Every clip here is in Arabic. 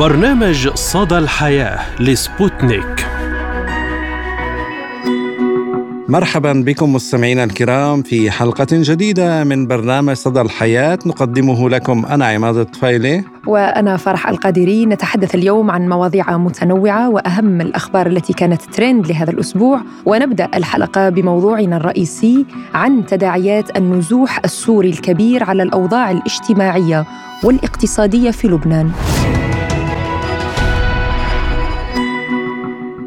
برنامج صدى الحياة لسبوتنيك. مرحبا بكم مستمعينا الكرام في حلقة جديدة من برنامج صدى الحياة. نقدمه لكم أنا عماد الطفيلي. وأنا فرح القادري. نتحدث اليوم عن مواضيع متنوعة وأهم الأخبار التي كانت ترند لهذا الأسبوع. ونبدأ الحلقة بموضوعنا الرئيسي عن تداعيات النزوح السوري الكبير على الأوضاع الاجتماعية والاقتصادية في لبنان.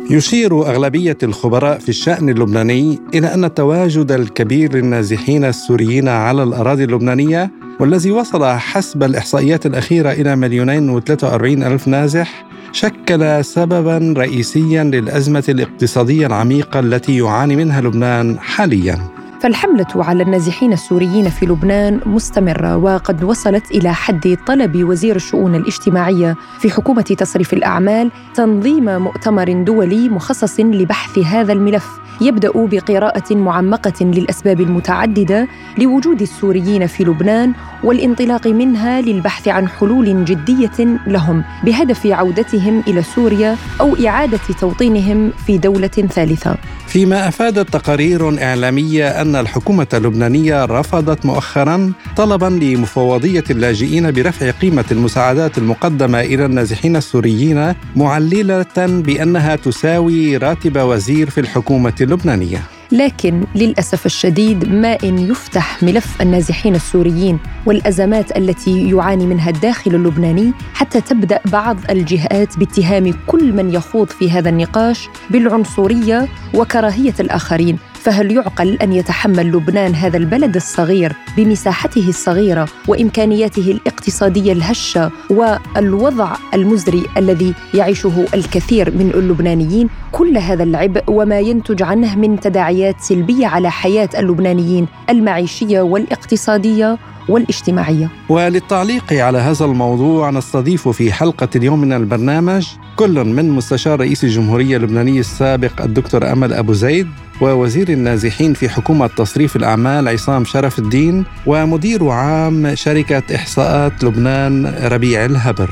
يشير أغلبية الخبراء في الشأن اللبناني إلى أن التواجد الكبير للنازحين السوريين على الأراضي اللبنانية والذي وصل حسب الإحصائيات الأخيرة إلى مليونين وثلاثة وأربعين ألف نازح شكل سببا رئيسيا للأزمة الاقتصادية العميقة التي يعاني منها لبنان حاليا. فالحملة على النازحين السوريين في لبنان مستمرة وقد وصلت إلى حد طلب وزير الشؤون الاجتماعية في حكومة تصريف الأعمال تنظيم مؤتمر دولي مخصص لبحث هذا الملف يبدأ بقراءة معمقة للأسباب المتعددة لوجود السوريين في لبنان والانطلاق منها للبحث عن حلول جدية لهم بهدف عودتهم إلى سوريا أو إعادة توطينهم في دولة ثالثة. فيما أفادت تقارير إعلامية أن الحكومة اللبنانية رفضت مؤخرا طلبا لمفوضية اللاجئين برفع قيمة المساعدات المقدمة إلى النازحين السوريين معللة بأنها تساوي راتب وزير في الحكومة اللبنانية. لكن للأسف الشديد ما إن يفتح ملف النازحين السوريين والأزمات التي يعاني منها الداخل اللبناني حتى تبدأ بعض الجهات باتهام كل من يخوض في هذا النقاش بالعنصرية وكراهية الآخرين. فهل يعقل أن يتحمل لبنان هذا البلد الصغير بمساحته الصغيرة وإمكانياته الاقتصادية الهشة والوضع المزري الذي يعيشه الكثير من اللبنانيين كل هذا العبء وما ينتج عنه من تداعيات سلبية على حياة اللبنانيين المعيشية والاقتصادية والاجتماعية. وللتعليق على هذا الموضوع نستضيف في حلقة اليوم من البرنامج كل من مستشار رئيس الجمهورية اللبنانية السابق الدكتور أمل أبو زيد ووزير النازحين في حكومة تصريف الأعمال عصام شرف الدين ومدير عام شركة إحصاءات لبنان ربيع الهبر.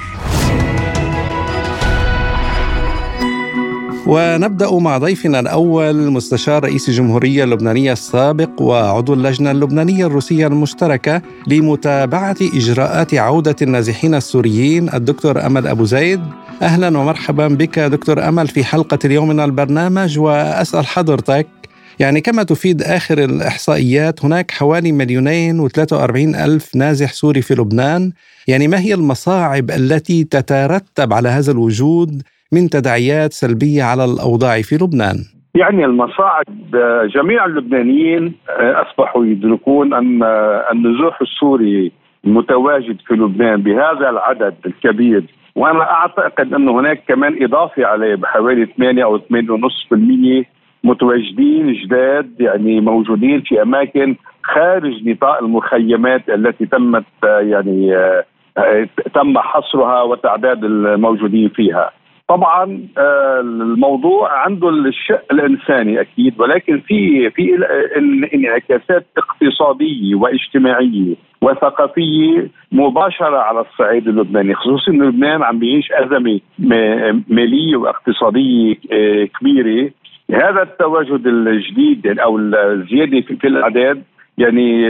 ونبدأ مع ضيفنا الأول مستشار رئيس الجمهورية اللبنانية السابق وعضو اللجنة اللبنانية الروسية المشتركة لمتابعة إجراءات عودة النازحين السوريين الدكتور أمل أبو زيد. أهلا ومرحبا بك دكتور أمل في حلقة اليوم من البرنامج وأسأل حضرتك يعني كما تفيد آخر الإحصائيات هناك حوالي مليونين وثلاثة وأربعين ألف نازح سوري في لبنان. يعني ما هي المصاعب التي تترتب على هذا الوجود من تداعيات سلبية على الأوضاع في لبنان؟ يعني المصاعب جميع اللبنانيين أصبحوا يدركون أن النزوح السوري المتواجد في لبنان بهذا العدد الكبير. وأنا أعتقد انه هناك كمان إضافة عليه بحوالي 8 أو 8.5% متواجدين جداد يعني موجودين في أماكن خارج نطاق المخيمات التي تمت يعني تم حصرها وتعداد الموجودين فيها. طبعا الموضوع عنده الشق الإنساني أكيد ولكن في في انعكاسات اقتصادية واجتماعية وثقافية مباشرة على الصعيد اللبناني خصوصا ان لبنان عم بيعيش أزمة مالية واقتصادية كبيرة هذا التواجد الجديد أو الزيادة في الأعداد يعني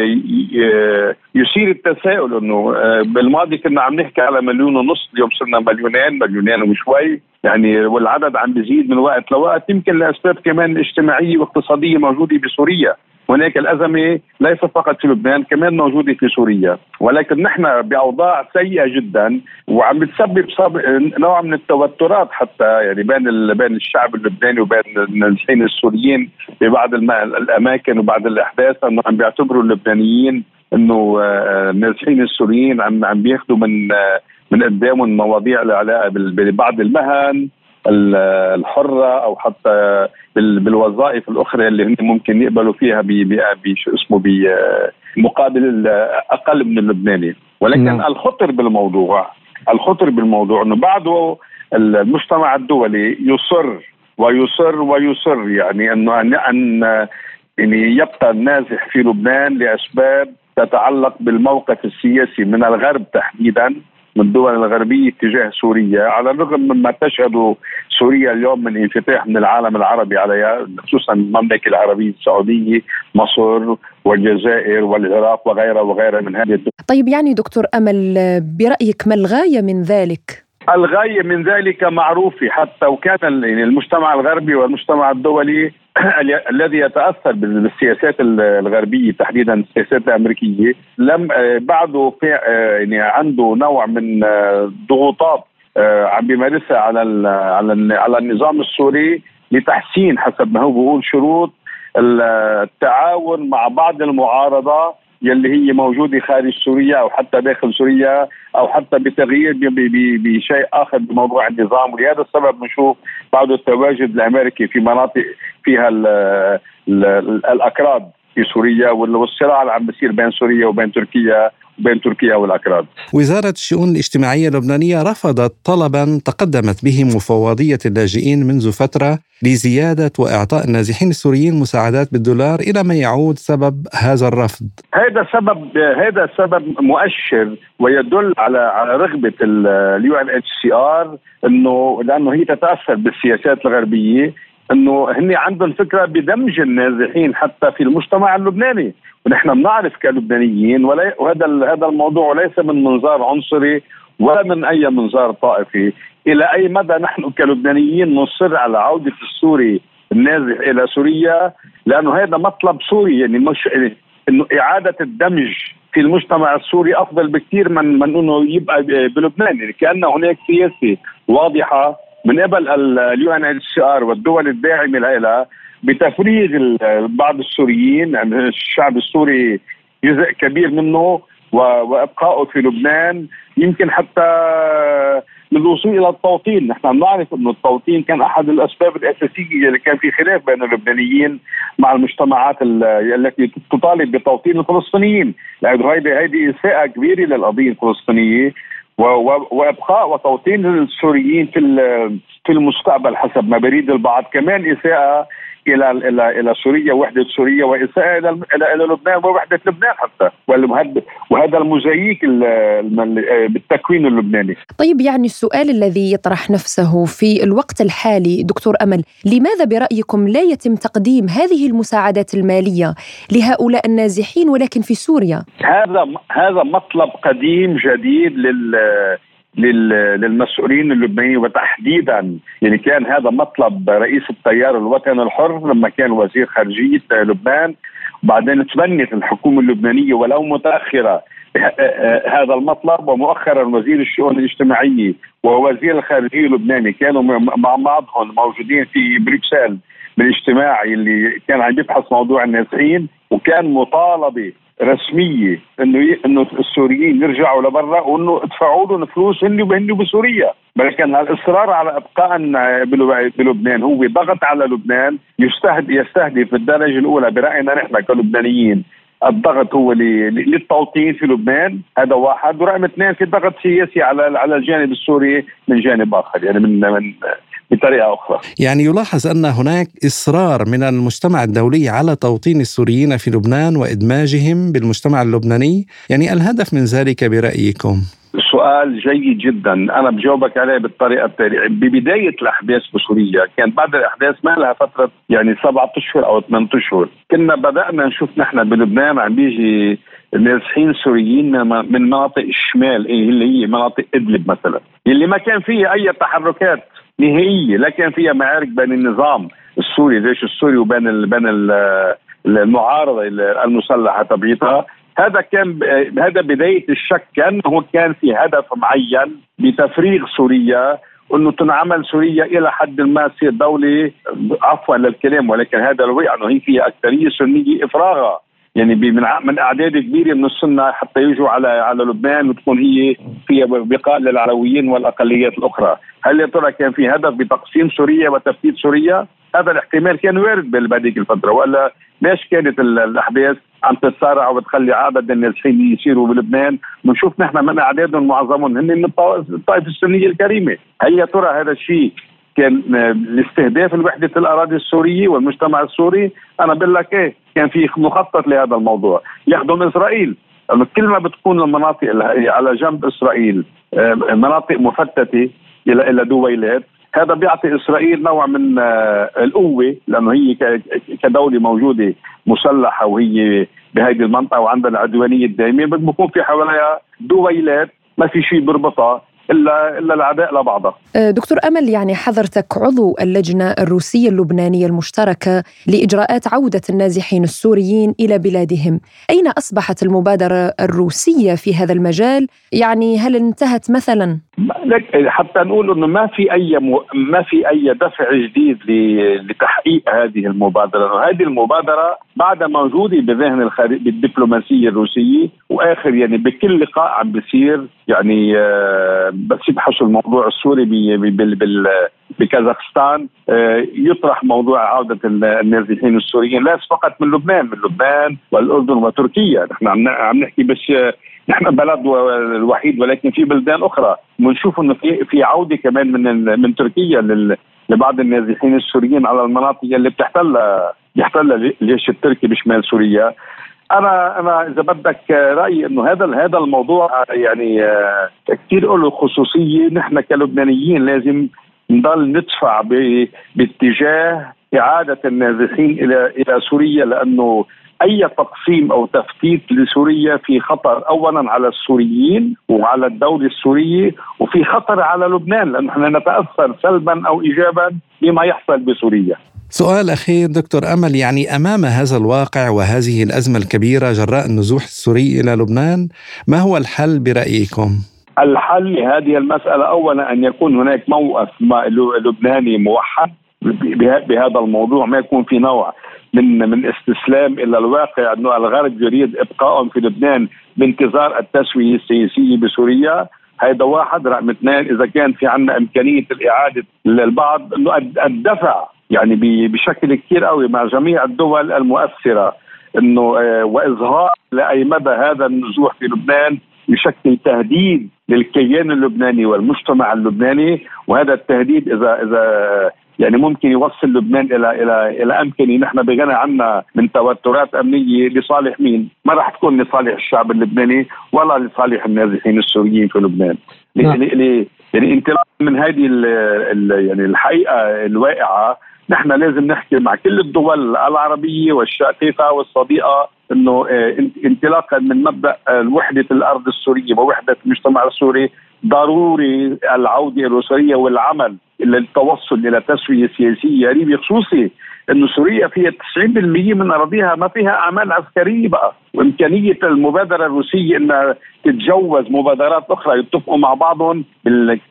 يثير التساؤل إنه بالماضي كنا عم نحكي على مليون ونص اليوم صرنا مليونين مليونين وشوي. يعني والعدد عم بيزيد من وقت لوقت. يمكن لأسباب كمان اجتماعية واقتصادية موجودة بسوريا. هناك الأزمة ليست فقط في لبنان كمان موجودة في سوريا. ولكن نحن بأوضاع سيئة جدا وعم بتسبب نوع من التوترات حتى يعني بين بين الشعب اللبناني وبين النازحين السوريين في بعض الأماكن وبعض الأحداث. أنه عم بيعتبروا اللبنانيين إنه النازحين السوريين عم عم بياخذوا من من قدامهم مواضيع لها علاقة ببعض المهن. الحرة أو حتى بالوظائف الأخرى اللي هم ممكن يقبلوا فيها بشو اسمه بمقابل أقل من اللبناني ولكن نعم. الخطر بالموضوع الخطر بالموضوع إنه بعده المجتمع الدولي يصر ويصر ويصر يعني إنه ان أن يعني يبقى النازح في لبنان لأسباب تتعلق بالموقف السياسي من الغرب تحديدا من الدول الغربية تجاه سوريا على الرغم مما تشهد سوريا اليوم من انفتاح من العالم العربي عليها خصوصا المملكة العربية السعودية مصر والجزائر والعراق وغيرها وغيرها من هذه الدول طيب يعني دكتور أمل برأيك ما الغاية من ذلك؟ الغاية من ذلك معروفة حتى وكان يعني المجتمع الغربي والمجتمع الدولي الذي يتأثر بالسياسات الغربية تحديدا السياسات الأمريكية لم آه، بعده في آه، يعني عنده نوع من آه، ضغوطات عم بيمارسها على على على النظام السوري لتحسين حسب ما هو بيقول شروط التعاون مع بعض المعارضة يلي هي موجودة خارج سوريا أو حتى داخل سوريا أو حتى بتغيير بشيء آخر بموضوع النظام. ولهذا السبب بنشوف بعض التواجد الأمريكي في مناطق فيها ال ال الأكراد في سوريا والصراع اللي عم بيصير بين سوريا وبين تركيا بين تركيا والأكراد. وزارة الشؤون الاجتماعية اللبنانية رفضت طلبا تقدمت به مفوضية اللاجئين منذ فترة لزيادة وإعطاء النازحين السوريين مساعدات بالدولار إلى ما يعود سبب هذا الرفض. هذا سبب هذا سبب مؤشر ويدل على على رغبة ال UNHCR إنه لأنه هي تتأثر بالسياسات الغربية إنه هن عندهم فكرة بدمج النازحين حتى في المجتمع اللبناني ونحن بنعرف كلبنانيين وهذا هذا الموضوع ليس من منظار عنصري ولا من أي منظار طائفي. إلى أي مدى نحن كلبنانيين نصر على عودة السوري النازح إلى سوريا؟ لأنه هذا مطلب سوري يعني مش إنه إعادة الدمج في المجتمع السوري أفضل بكثير من من إنه يبقى بلبنان. يعني كأن هناك سياسة واضحة من قبل ال UNHCR والدول الداعمة لها. بتفريغ بعض السوريين يعني الشعب السوري جزء كبير منه وإبقائه في لبنان يمكن حتى للوصول إلى التوطين، نحن بنعرف إنه التوطين كان أحد الأسباب الأساسية اللي كان في خلاف بين اللبنانيين مع المجتمعات التي تطالب بتوطين الفلسطينيين، لأنه هيدي هيدي اساءه كبيرة للقضية الفلسطينية وإبقاء وتوطين السوريين في في المستقبل حسب ما بريد البعض. كمان إساءة إلى إلى إلى سوريا وحدة سوريا واساءه إلى إلى لبنان ووحدة لبنان حتى وهذا المزيك بالتكوين اللبناني. طيب يعني السؤال الذي يطرح نفسه في الوقت الحالي دكتور أمل، لماذا برأيكم لا يتم تقديم هذه المساعدات المالية لهؤلاء النازحين ولكن في سوريا؟ هذا هذا مطلب قديم جديد لل للمسؤولين اللبنانيين. وتحديدا يعني كان هذا مطلب رئيس التيار الوطني الحر لما كان وزير خارجية لبنان. بعدين تبنت الحكومة اللبنانية ولو متأخرة هذا المطلب. ومؤخرا وزير الشؤون الاجتماعيه ووزير الخارجية اللبناني كانوا مع بعضهم موجودين في بروكسل. بالاجتماع اللي كان عم يبحث موضوع النازحين وكان مطالبة رسمية إنه إنه السوريين يرجعوا لبرا وإنه ادفعوا لهم فلوس هن وهن بسوريا ولكن الاصرار على إبقاء بلبنان هو ضغط على لبنان يستهدف يستهدف في الدرجة الأولى برأينا نحن كلبنانيين. الضغط هو للتوطين في لبنان هذا واحد ورقم اثنين في ضغط سياسي على على الجانب السوري من جانب آخر يعني من من بطريقة أخرى. يعني يلاحظ أن هناك إصرار من المجتمع الدولي على توطين السوريين في لبنان وإدماجهم بالمجتمع اللبناني، يعني الهدف من ذلك برأيكم؟ سؤال جيد جدا. أنا بجاوبك عليه بالطريقة التالية. ببداية الأحداث بسوريا كان بعد الأحداث ما لها فترة يعني سبعة أشهر أو ثمان أشهر. كنا بدأنا نشوف نحن بلبنان عم بيجي نازحين سوريين من مناطق الشمال اللي هي مناطق إدلب مثلا اللي ما كان فيها أي تحركات نهائية لا كان فيها معارك بين النظام السوري الجيش السوري وبين ال بين ال المعارضة المسلحة تبعيتها. هذا كان هذا بداية الشك كأنه كان في هدف معين بتفريغ سوريا أنه تنعمل سوريا إلى حد ما تصير دولة عفوا للكلام ولكن هذا الوقع أنه هي فيها أكثرية سنية إفراغها. يعني من من أعداد كبيرة من السنة حتى يجوا على على لبنان وتكون هي فيها بقاء للعلويين والأقليات الأخرى، هل يا ترى كان في هدف بتقسيم سوريا وتفتيت سوريا؟ هذا الاحتمال كان وارد بهذيك الفترة ولا ليش كانت الأحداث؟ عم تتسارع وبتخلي عدد النازحين يصيروا بلبنان. بنشوف نحن من أعدادهم معظمهم هن من الطائفة السنية الكريمة. هل يا ترى هذا الشيء كان لاستهداف الوحدة الأراضي السورية والمجتمع السوري. أنا بقول لك إيه كان في مخطط لهذا الموضوع. يخدم إسرائيل. كل ما بتكون المناطق على جنب إسرائيل آه، مناطق مفتتة إلى إلى دويلات هذا بيعطي إسرائيل نوع من آه، القوة لأنه هي كدولة موجودة مسلحة وهي بهذه المنطقة وعندها العدوانية الدائمه بكون في حواليها دويلات ما في شيء بربطها. الا إلا العداء لبعضها. أه، دكتور أمل يعني حضرتك عضو اللجنة الروسية اللبنانية المشتركة لإجراءات عودة النازحين السوريين إلى بلادهم، أين أصبحت المبادرة الروسية في هذا المجال؟ يعني هل انتهت مثلا؟ حتى نقول إنه ما في أي م... ما في أي دفع جديد لتحقيق هذه المبادرة، هذه المبادرة بعدها موجودة بذهن الخارج بالدبلوماسية الروسية وآخر يعني بكل لقاء عم بيصير يعني آه، بس يبحثوا الموضوع السوري بكازاخستان آه، يطرح موضوع عودة النازحين السوريين ليس فقط من لبنان من لبنان والأردن وتركيا. نحن عم نحكي بس نحن بلد الوحيد ولكن في بلدان أخرى. بنشوف إنه في في عودة كمان من من تركيا لبعض النازحين السوريين على المناطق اللي بتحتلها بيحتلها الجيش التركي بشمال سوريا. أنا أنا إذا بدك رايي إنه هذا هذا الموضوع يعني آه، كثير له خصوصية نحن كلبنانيين لازم نضل ندفع باتجاه إعادة النازحين إلى إلى سوريا لأنه أي تقسيم أو تفتيت لسوريا في خطر اولا على السوريين وعلى الدولة السورية وفي خطر على لبنان لأنه نحن نتأثر سلبا أو ايجابا بما يحصل بسوريا. سؤال أخير دكتور أمل يعني أمام هذا الواقع وهذه الأزمة الكبيرة جراء النزوح السوري إلى لبنان ما هو الحل برأيكم؟ الحل لهذه المسألة اولا أن يكون هناك موقف لبناني موحد بهذا الموضوع ما يكون في نوع من من استسلام إلى الواقع أنه الغرب يريد ابقائهم في لبنان بانتظار التسوية السياسية بسوريا هذا واحد رقم اثنين إذا كان في عندنا إمكانية الإعادة للبعض إنه الدفع يعني بشكل كثير قوي مع جميع الدول المؤثرة إنه آه، وإظهار لأي مدى هذا النزوح في لبنان يشكل تهديد للكيان اللبناني والمجتمع اللبناني وهذا التهديد إذا إذا يعني ممكن يوصل لبنان إلى إلى إلى امكنه نحن بغنى عنا من توترات أمنية لصالح مين؟ ما راح تكون لصالح الشعب اللبناني ولا لصالح النازحين السوريين في لبنان. نعم. يعني انطلاقا من هذه يعني الحقيقة الواقعه نحن لازم نحكي مع كل الدول العربية والشقيقه والصديقة إنه آه، انطلاقا من مبدأ وحدة الأرض السورية ووحدة المجتمع السوري ضروري العودة إلى سوريا والعمل للتوصل إلى تسوية سياسية قريبه خصوصي إنه سوريا فيها 90% من أراضيها ما فيها أعمال عسكرية بقى وإمكانية المبادرة الروسية إنها تتجوز مبادرات أخرى يتفقوا مع بعضهم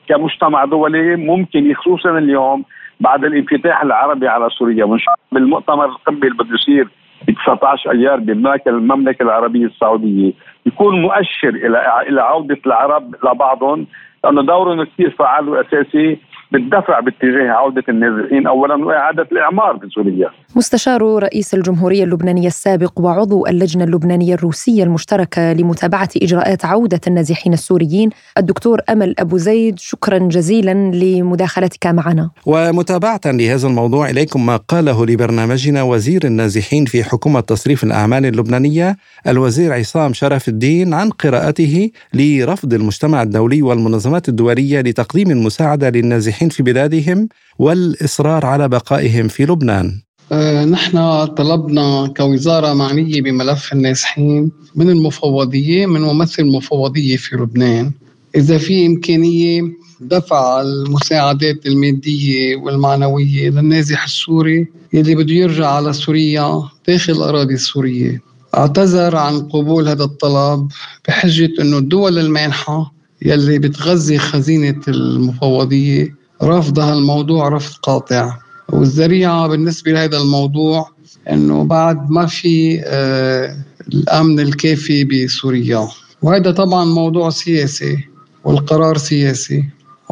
كمجتمع دولي ممكن خصوصا اليوم بعد الانفتاح العربي على سوريا وان شاء الله بالمؤتمر القمه اللي بده يصير ب 19 أيار بالمملكه المملكة العربية السعودية يكون مؤشر إلى إلى عودة العرب لبعضهم لأنه دورهم كثير فعال وأساسي. بالدفع باتجاه عودة النازحين أولا وإعادة الإعمار في سوريا. مستشار رئيس الجمهورية اللبنانية السابق وعضو اللجنة اللبنانية الروسية المشتركة لمتابعة إجراءات عودة النازحين السوريين الدكتور أمل أبو زيد شكرا جزيلا لمداخلتك معنا. ومتابعة لهذا الموضوع إليكم ما قاله لبرنامجنا وزير النازحين في حكومة تصريف الأعمال اللبنانية الوزير عصام شرف الدين عن قراءته لرفض المجتمع الدولي والمنظمات الدولية لتقديم المساعدة للنازحين. النازحين في بلادهم والإصرار على بقائهم في لبنان. أه نحن طلبنا كوزارة معنية بملف النازحين من المفوضية من ممثل المفوضية في لبنان. إذا في إمكانية دفع المساعدات المادية والمعنوية للنازح السوري يلي بده يرجع على سوريا داخل الأراضي السورية. اعتذر عن قبول هذا الطلب بحجة أنه الدول المانحة يلي بتغذي خزينة المفوضية رفض هالموضوع رفض قاطع. والذريعة بالنسبة لهذا الموضوع أنه بعد ما في آه الأمن الكافي بسوريا. وهذا طبعا موضوع سياسي والقرار سياسي.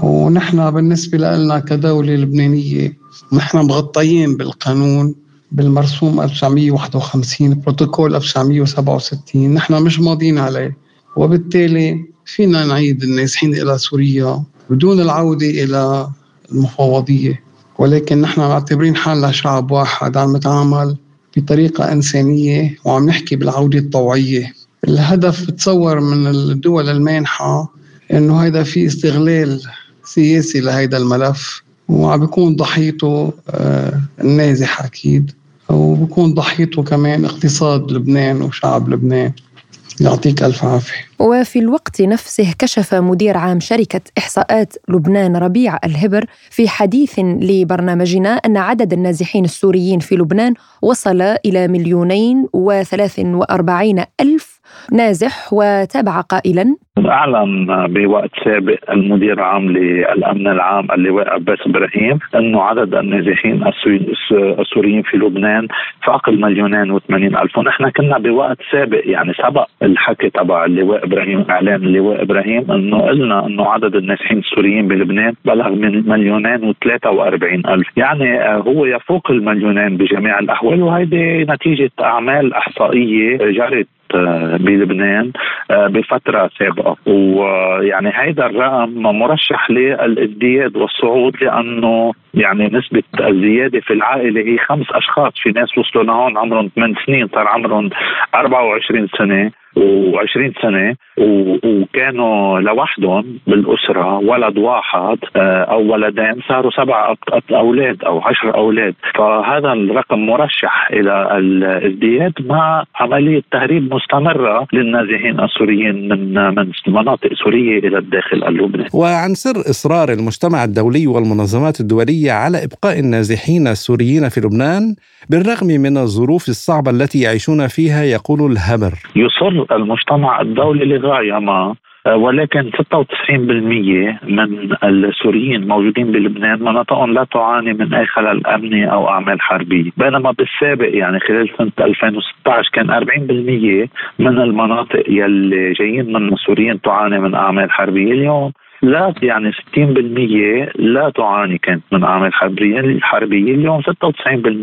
ونحن بالنسبة لنا كدولة لبنانية نحن مغطيين بالقانون بالمرسوم 1951 بروتوكول 1967 نحن مش ماضيين عليه. وبالتالي فينا نعيد النازحين إلى سوريا بدون العودة إلى المفوضية. ولكن نحن معتبرين حالنا شعب واحد عم نتعامل بطريقة إنسانية وعم نحكي بالعودة الطوعية. الهدف بتصور من الدول المانحة إنه هيدا في استغلال سياسي لهيدا الملف وعم بيكون ضحيته آه، النازح أكيد وبكون ضحيته كمان اقتصاد لبنان وشعب لبنان. يعطيك ألف عافية. وفي الوقت نفسه كشف مدير عام شركة إحصاءات لبنان ربيع الهبر في حديث لبرنامجنا أن عدد النازحين السوريين في لبنان وصل إلى مليونين وثلاث وأربعين ألف نازح وتابع قائلا. اعلن بوقت سابق المدير العام للأمن العام اللواء عباس إبراهيم انه عدد النازحين السوريين في لبنان فاق المليونين و ألف. ونحن كنا بوقت سابق يعني سبق الحكي تبع اللواء إبراهيم إعلان اللواء إبراهيم أنه قلنا أنه عدد النازحين السوريين بلبنان بلغ من مليونين و ألف. يعني هو يفوق المليونين بجميع الأحوال وهيدي نتيجة أعمال إحصائية جرت بلبنان آه، بفترة سابقة. ويعني هيدا الرقم مرشح للإزدياد والصعود لأنه يعني نسبة الزيادة في العائلة هي خمس أشخاص. في ناس وصلوا لهون عمرهم 8 سنين صار عمرهم 24 سنة. و20 سنة وكانوا لوحدهم بالأسرة ولد واحد آه، أو ولدين صاروا سبع أولاد أو عشر أولاد فهذا الرقم مرشح إلى الازدياد مع عملية تهريب مستمرة للنازحين السوريين من من مناطق سورية إلى الداخل اللبناني. وعن سر إصرار المجتمع الدولي والمنظمات الدولية على إبقاء النازحين السوريين في لبنان بالرغم من الظروف الصعبة التي يعيشون فيها يقول الهبر. يصر المجتمع الدولي لغاية ما ولكن 96% من السوريين موجودين بلبنان مناطقهم لا تعاني من أي خلل أمني أو أعمال حربية، بينما بالسابق يعني خلال سنة 2016 كان 40% من المناطق يلي جايين من السوريين تعاني من أعمال حربية، اليوم لا يعني 60% لا تعاني كانت من أعمال حربية الحربيه اليوم 96%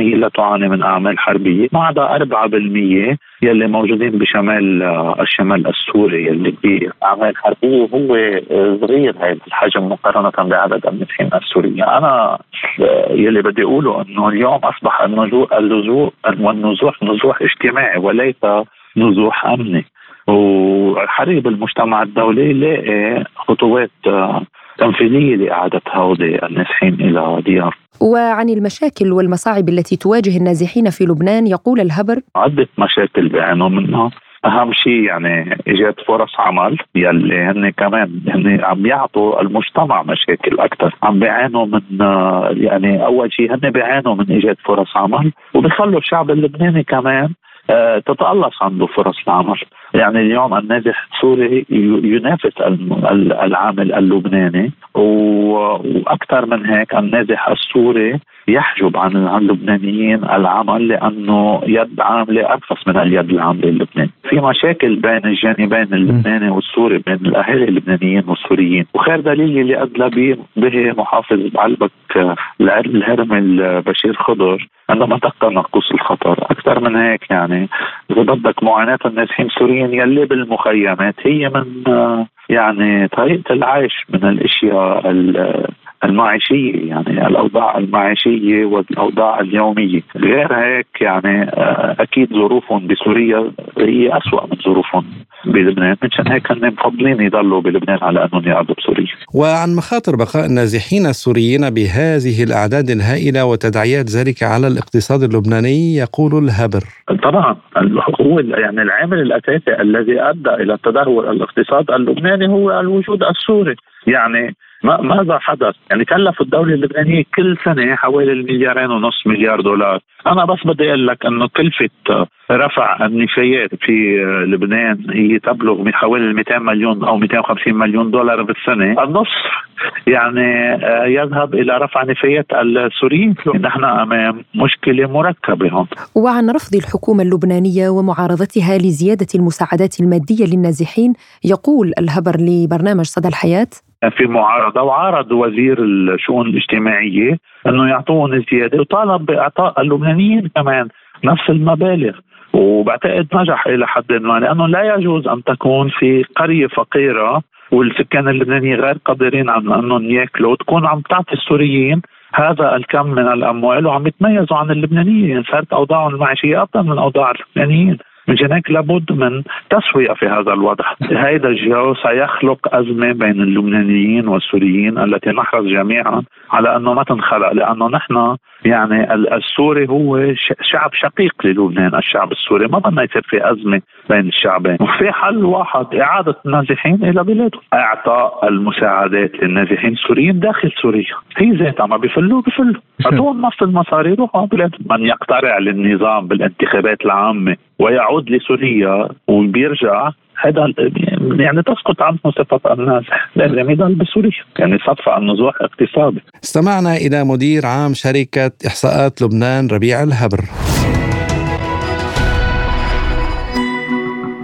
لا تعاني من أعمال حربية ما عدا 4% يلي موجودين بشمال الشمال السوري يلي في أعمال حربية. هو صغير هذا الحجم مقارنة بعدد النازحين السوريين. أنا يلي بدي أقوله إنه اليوم أصبح اللزوح والنزوح نزوح اجتماعي وليس نزوح أمني. وحريب المجتمع الدولي يلاقي خطوات آه، تنفيذية لإعادة هؤلاء النازحين إلى ديار. وعن المشاكل والمصاعب التي تواجه النازحين في لبنان يقول الهبر عدة مشاكل بيعانوا منها. أهم شيء يعني إيجاد فرص عمل يلي هن كمان هن عم يعطوا المجتمع مشاكل أكثر عم بيعانوا من آه، يعني أول شيء هن بيعانوا من إيجاد فرص عمل وبيخلوا الشعب اللبناني كمان آه، تتألص عنده فرص العمل. يعني اليوم النازح السوري ينافس العامل اللبناني وأكثر من هيك النازح السوري يحجب عن اللبنانيين العمل لأنه يد عامله ارخص من اليد العامله اللبنانيه، في مشاكل بين الجانبين اللبناني والسوري بين الأهالي اللبنانيين والسوريين، وخير دليل اللي ادلى به محافظ بعلبك الهرم بشير خضر عندما تقى نقص الخطر، أكثر من هيك يعني إذا بدك معاناة النازحين السوريين يلي بالمخيمات هي من يعني طريقة العيش من الأشياء المعيشية يعني الأوضاع المعيشية والأوضاع اليومية، غير هيك يعني آه، أكيد ظروفهم بسوريا هي اسوء من ظروفهم بلبنان، مشان هيك هن مفضلين يضلوا بلبنان على أنهم يقعدوا بسوريا. وعن مخاطر بقاء النازحين السوريين بهذه الأعداد الهائلة وتداعيات ذلك على الاقتصاد اللبناني يقول الهبر. طبعا هو يعني العامل الأساسي الذي أدى إلى تدهور الاقتصاد اللبناني هو الوجود السوري، يعني ماذا حدث؟ يعني كلف الدولة اللبنانية كل سنة حوالي المليارين ونص مليار دولار، أنا بس بدي أقول لك أنه كلفة رفع النفايات في لبنان هي تبلغ من حوالي 200 مليون أو 250 مليون دولار بالسنة، النصف يعني آه، يذهب إلى رفع نفايات السوريين، نحن أمام مشكلة مركبة هون. وعن رفض الحكومة اللبنانية ومعارضتها لزيادة المساعدات المادية للنازحين يقول الهبر لبرنامج صدى الحياة في معارضة وعارض وزير الشؤون الاجتماعية إنه يعطوهم زيادة وطالب بإعطاء اللبنانيين كمان نفس المبالغ وبعتقد نجح إلى حد ما لأنه لا يجوز أن تكون في قرية فقيرة والسكان اللبنانيين غير قادرين على إنهم يأكلوا تكون عم تعطي السوريين هذا الكم من الأموال وعم يتميزوا عن اللبنانيين صارت أوضاعهم المعيشية افضل من أوضاع اللبنانيين. من هيك لابد من تسوية في هذا الوضع. هذا الجو سيخلق أزمة بين اللبنانيين والسوريين التي نحرص جميعا على أنه ما تنخلق لأنه نحن يعني السوري هو شعب شقيق للبنان الشعب السوري ما بدنا يصير في أزمة بين الشعبين. وفي حل واحد إعادة النازحين إلى بلادهم. اعطاء المساعدات للنازحين السوريين داخل سوريا. هي ذاتها ما بيفلوا بيفلوا. اعطوهم نص المصاري روحوا بلادهم. من يقترع للنظام بالانتخابات العامة ويعود لسوريا وبيرجع هذا يعني تسقط عنه صفة النازح لازم يضل بسوريا. يعني صفى النزوح اقتصادي. استمعنا إلى مدير عام شركة إحصاءات لبنان ربيع الهبر.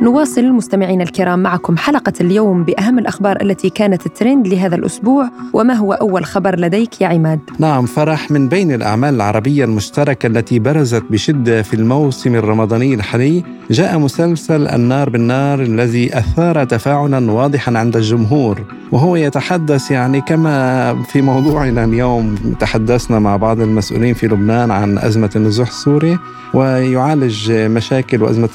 نواصل مستمعينا الكرام معكم حلقة اليوم بأهم الأخبار التي كانت الترند لهذا الأسبوع وما هو أول خبر لديك يا عماد؟ نعم فرح من بين الأعمال العربية المشتركة التي برزت بشدة في الموسم الرمضاني الحالي جاء مسلسل النار بالنار الذي أثار تفاعلا واضحا عند الجمهور وهو يتحدث يعني كما في موضوعنا اليوم تحدثنا مع بعض المسؤولين في لبنان عن أزمة النزوح السوري ويعالج مشاكل وأزمة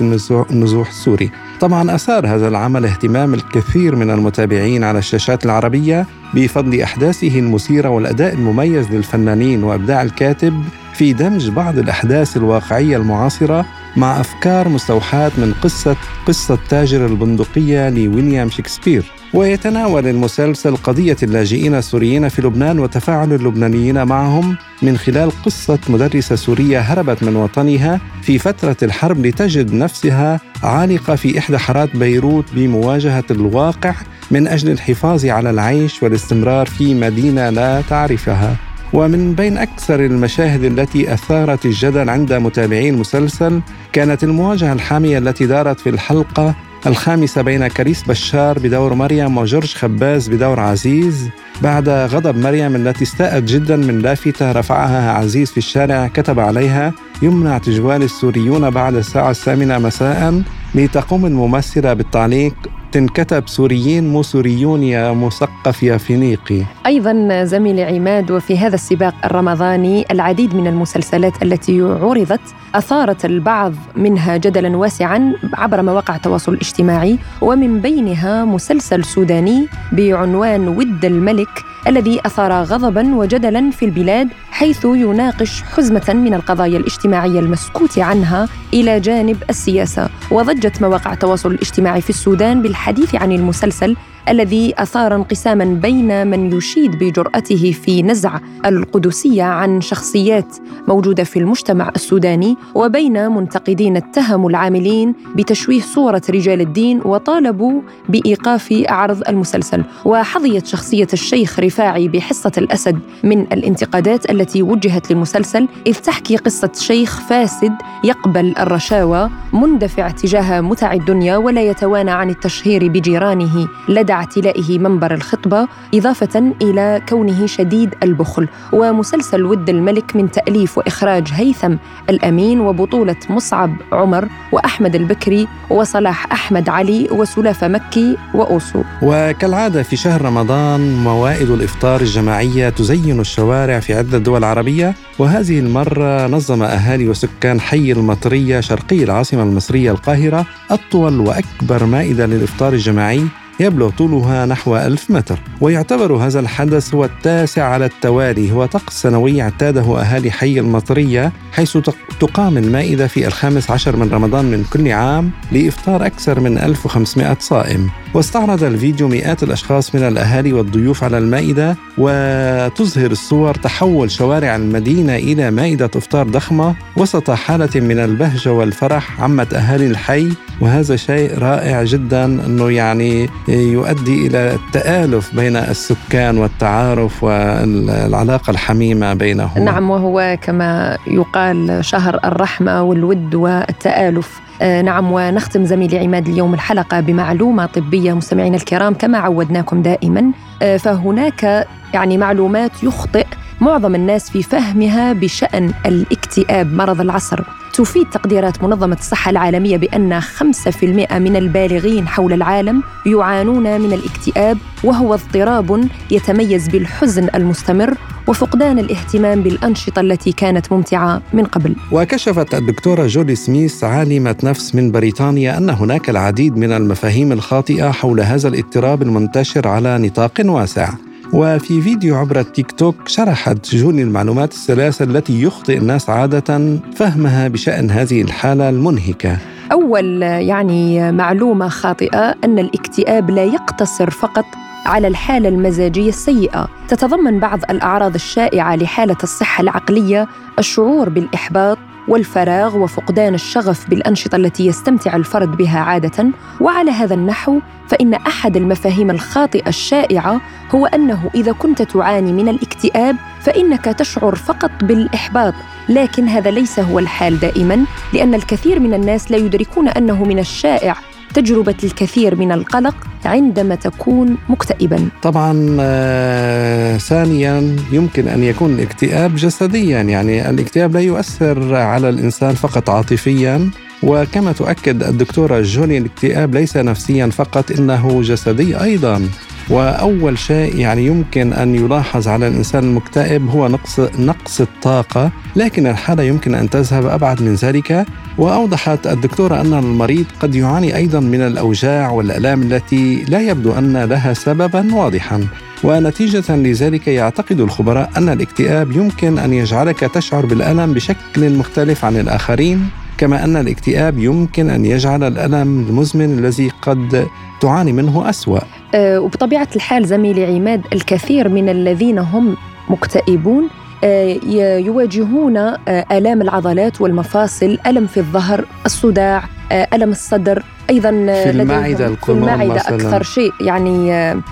النزوح السوري طبعا أثار هذا العمل اهتمام الكثير من المتابعين على الشاشات العربية بفضل أحداثه المثيرة والأداء المميز للفنانين وإبداع الكاتب في دمج بعض الأحداث الواقعية المعاصرة مع أفكار مستوحاة من قصة قصة تاجر البندقية لويليام شكسبير. ويتناول المسلسل قضية اللاجئين السوريين في لبنان وتفاعل اللبنانيين معهم من خلال قصة مدرسة سورية هربت من وطنها في فترة الحرب لتجد نفسها عالقة في إحدى حارات بيروت بمواجهة الواقع من أجل الحفاظ على العيش والاستمرار في مدينة لا تعرفها. ومن بين أكثر المشاهد التي أثارت الجدل عند متابعي المسلسل كانت المواجهة الحامية التي دارت في الحلقة الخامسة بين كاريس بشار بدور مريم وجورج خباز بدور عزيز بعد غضب مريم التي استاءت جدا من لافتة رفعها عزيز في الشارع كتب عليها يمنع تجوال السوريون بعد الساعة الثامنة مساء لتقوم الممثلة بالتعليق تنكتب سوريين مو سوريون يا مثقف يا فينيقي. أيضا زميلي عماد وفي هذا السباق الرمضاني العديد من المسلسلات التي عرضت أثارت البعض منها جدلا واسعا عبر مواقع التواصل الاجتماعي ومن بينها مسلسل سوداني بعنوان ود الملك الذي أثار غضبا وجدلا في البلاد حيث يناقش حزمة من القضايا الاجتماعية المسكوت عنها إلى جانب السياسة وضجت مواقع التواصل الاجتماعي في السودان بالحديث عن المسلسل الذي أثار انقساما بين من يشيد بجرأته في نزع القدسية عن شخصيات موجودة في المجتمع السوداني وبين منتقدين اتهموا العاملين بتشويه صورة رجال الدين وطالبوا بإيقاف عرض المسلسل. وحظيت شخصية الشيخ رفاعي بحصة الأسد من الانتقادات التي وجهت للمسلسل اذ تحكي قصة شيخ فاسد يقبل الرشاوى مندفع تجاه متع الدنيا ولا يتوانى عن التشهير بجيرانه لدى اعتلائه منبر الخطبة إضافة إلى كونه شديد البخل ومسلسل ود الملك من تأليف وإخراج هيثم الأمين وبطولة مصعب عمر وأحمد البكري وصلاح أحمد علي وسلافة مكي وأوسو. وكالعادة في شهر رمضان موائد الإفطار الجماعية تزين الشوارع في عدة دول عربية وهذه المرة نظم أهالي وسكان حي المطرية شرقي العاصمة المصرية القاهرة أطول وأكبر مائدة للإفطار الجماعي يبلغ طولها نحو ألف متر ويعتبر هذا الحدث هو التاسع على التوالي هو طقس سنوي اعتاده أهالي حي المطرية حيث تقام المائدة في الخامس عشر من رمضان من كل عام لإفطار أكثر من 1500 صائم. واستعرض الفيديو مئات الأشخاص من الأهالي والضيوف على المائدة وتظهر الصور تحول شوارع المدينة إلى مائدة إفطار ضخمة وسط حالة من البهجة والفرح عمت أهالي الحي وهذا شيء رائع جدا أنه يعني يؤدي إلى التآلف بين السكان والتعارف والعلاقة الحميمة بينهم. نعم وهو كما يقال شهر الرحمة والود والتآلف. نعم ونختم زميلي عماد اليوم الحلقة بمعلومة طبية. مستمعينا الكرام كما عودناكم دائما آه، فهناك يعني معلومات يخطئ معظم الناس في فهمها بشأن الاكتئاب مرض العصر. تفيد تقديرات منظمة الصحة العالمية بأن 5% من البالغين حول العالم يعانون من الاكتئاب وهو اضطراب يتميز بالحزن المستمر وفقدان الاهتمام بالأنشطة التي كانت ممتعة من قبل. وكشفت الدكتورة جودي سميث عالمة نفس من بريطانيا أن هناك العديد من المفاهيم الخاطئة حول هذا الاضطراب المنتشر على نطاق واسع. وفي فيديو عبر التيك توك شرحت جوني المعلومات الثلاثة التي يخطئ الناس عادة فهمها بشأن هذه الحالة المنهكة. أول يعني معلومة خاطئة أن الاكتئاب لا يقتصر فقط على الحالة المزاجية السيئة. تتضمن بعض الأعراض الشائعة لحالة الصحة العقلية الشعور بالإحباط والفراغ وفقدان الشغف بالأنشطة التي يستمتع الفرد بها عادة. وعلى هذا النحو فإن أحد المفاهيم الخاطئة الشائعة هو أنه إذا كنت تعاني من الاكتئاب فإنك تشعر فقط بالإحباط. لكن هذا ليس هو الحال دائما لأن الكثير من الناس لا يدركون أنه من الشائع. تجربة الكثير من القلق عندما تكون مكتئبا. طبعا آه ثانيا يمكن أن يكون الاكتئاب جسديا. يعني الاكتئاب لا يؤثر على الإنسان فقط عاطفيا. وكما تؤكد الدكتورة جوني الاكتئاب ليس نفسيا فقط إنه جسدي أيضا. وأول شيء يعني يمكن أن يلاحظ على الإنسان المكتئب هو نقص نقص الطاقة، لكن الحالة يمكن أن تذهب أبعد من ذلك، وأوضحت الدكتورة أن المريض قد يعاني أيضا من الأوجاع والألام التي لا يبدو أن لها سببا واضحا. ونتيجة لذلك يعتقد الخبراء أن الاكتئاب يمكن أن يجعلك تشعر بالألم بشكل مختلف عن الآخرين كما أن الاكتئاب يمكن أن يجعل الألم المزمن الذي قد تعاني منه أسوأ وبطبيعة الحال زميلي عماد الكثير من الذين هم مكتئبون أه يواجهون أه آلام العضلات والمفاصل ألم في الظهر الصداع ألم الصدر أيضا في المعدة في المعدة مثلاً. أكثر شيء يعني آه،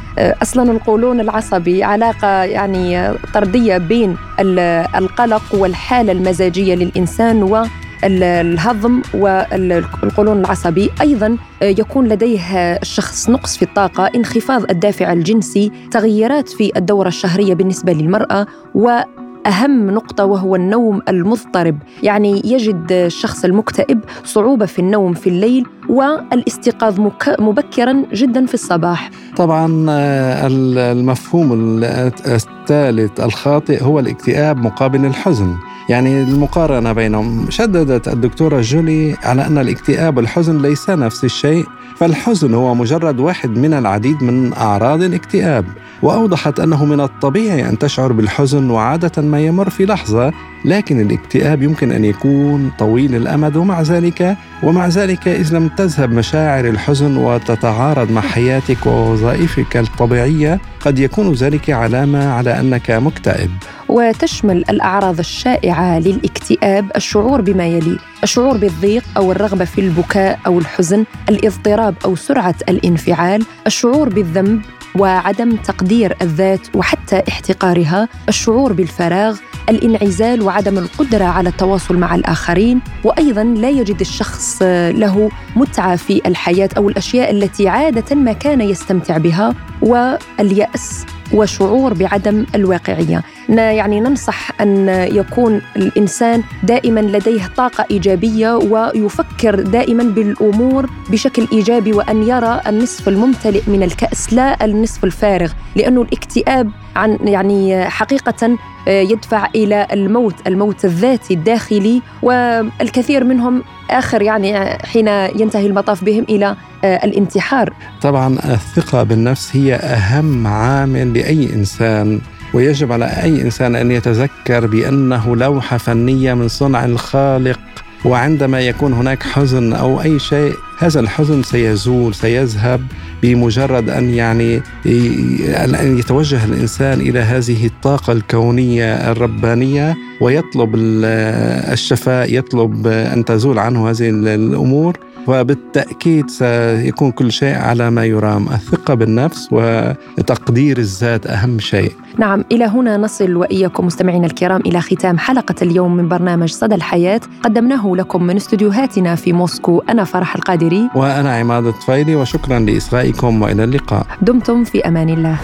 أصلا القولون العصبي علاقة يعني طردية بين القلق والحالة المزاجية للإنسان الهضم والقولون العصبي. أيضا يكون لديه الشخص نقص في الطاقة انخفاض الدافع الجنسي تغيرات في الدورة الشهرية بالنسبة للمرأة و أهم نقطة وهو النوم المضطرب يعني يجد الشخص المكتئب صعوبة في النوم في الليل والاستيقاظ مبكرا جدا في الصباح. طبعا آه، المفهوم الثالث الخاطئ هو الاكتئاب مقابل الحزن. يعني المقارنة بينهم. شددت الدكتورة جولي على أن الاكتئاب والحزن ليس نفس الشيء فالحزن هو مجرد واحد من العديد من أعراض الاكتئاب. وأوضحت أنه من الطبيعي أن تشعر بالحزن وعادة ما يمر في لحظة لكن الاكتئاب يمكن أن يكون طويل الأمد ومع ذلك ومع ذلك إذا لم تذهب مشاعر الحزن وتتعارض مع حياتك ووظائفك الطبيعية قد يكون ذلك علامة على أنك مكتئب. وتشمل الأعراض الشائعة للاكتئاب الشعور بما يلي الشعور بالضيق أو الرغبة في البكاء أو الحزن الاضطراب أو سرعة الانفعال الشعور بالذنب وعدم تقدير الذات وحتى احتقارها الشعور بالفراغ الانعزال وعدم القدرة على التواصل مع الآخرين وأيضا لا يجد الشخص له متعة في الحياة أو الأشياء التي عادة ما كان يستمتع بها واليأس. وشعور بعدم الواقعية. يعني ننصح أن يكون الإنسان دائما لديه طاقة إيجابية ويفكر دائما بالأمور بشكل إيجابي وأن يرى النصف الممتلئ من الكأس لا النصف الفارغ. لأنه الاكتئاب عن يعني حقيقة يدفع إلى الموت الموت الذاتي الداخلي والكثير منهم آخر يعني حين ينتهي المطاف بهم إلى الانتحار. طبعا الثقة بالنفس هي أهم عامل لأي إنسان ويجب على أي إنسان أن يتذكر بأنه لوحة فنية من صنع الخالق وعندما يكون هناك حزن أو أي شيء هذا الحزن سيزول سيذهب. بمجرد أن يعني ان يتوجه الإنسان إلى هذه الطاقة الكونية الربانية ويطلب الشفاء يطلب أن تزول عنه هذه الأمور. وبالتأكيد سيكون كل شيء على ما يرام. الثقة بالنفس وتقدير الذات أهم شيء. نعم إلى هنا نصل وإياكم مستمعينا الكرام إلى ختام حلقة اليوم من برنامج صدى الحياة. قدمناه لكم من استديوهاتنا في موسكو أنا فرح القادري. وأنا عماد الطفيلي وشكرا لإصغائكم وإلى اللقاء. دمتم في أمان الله.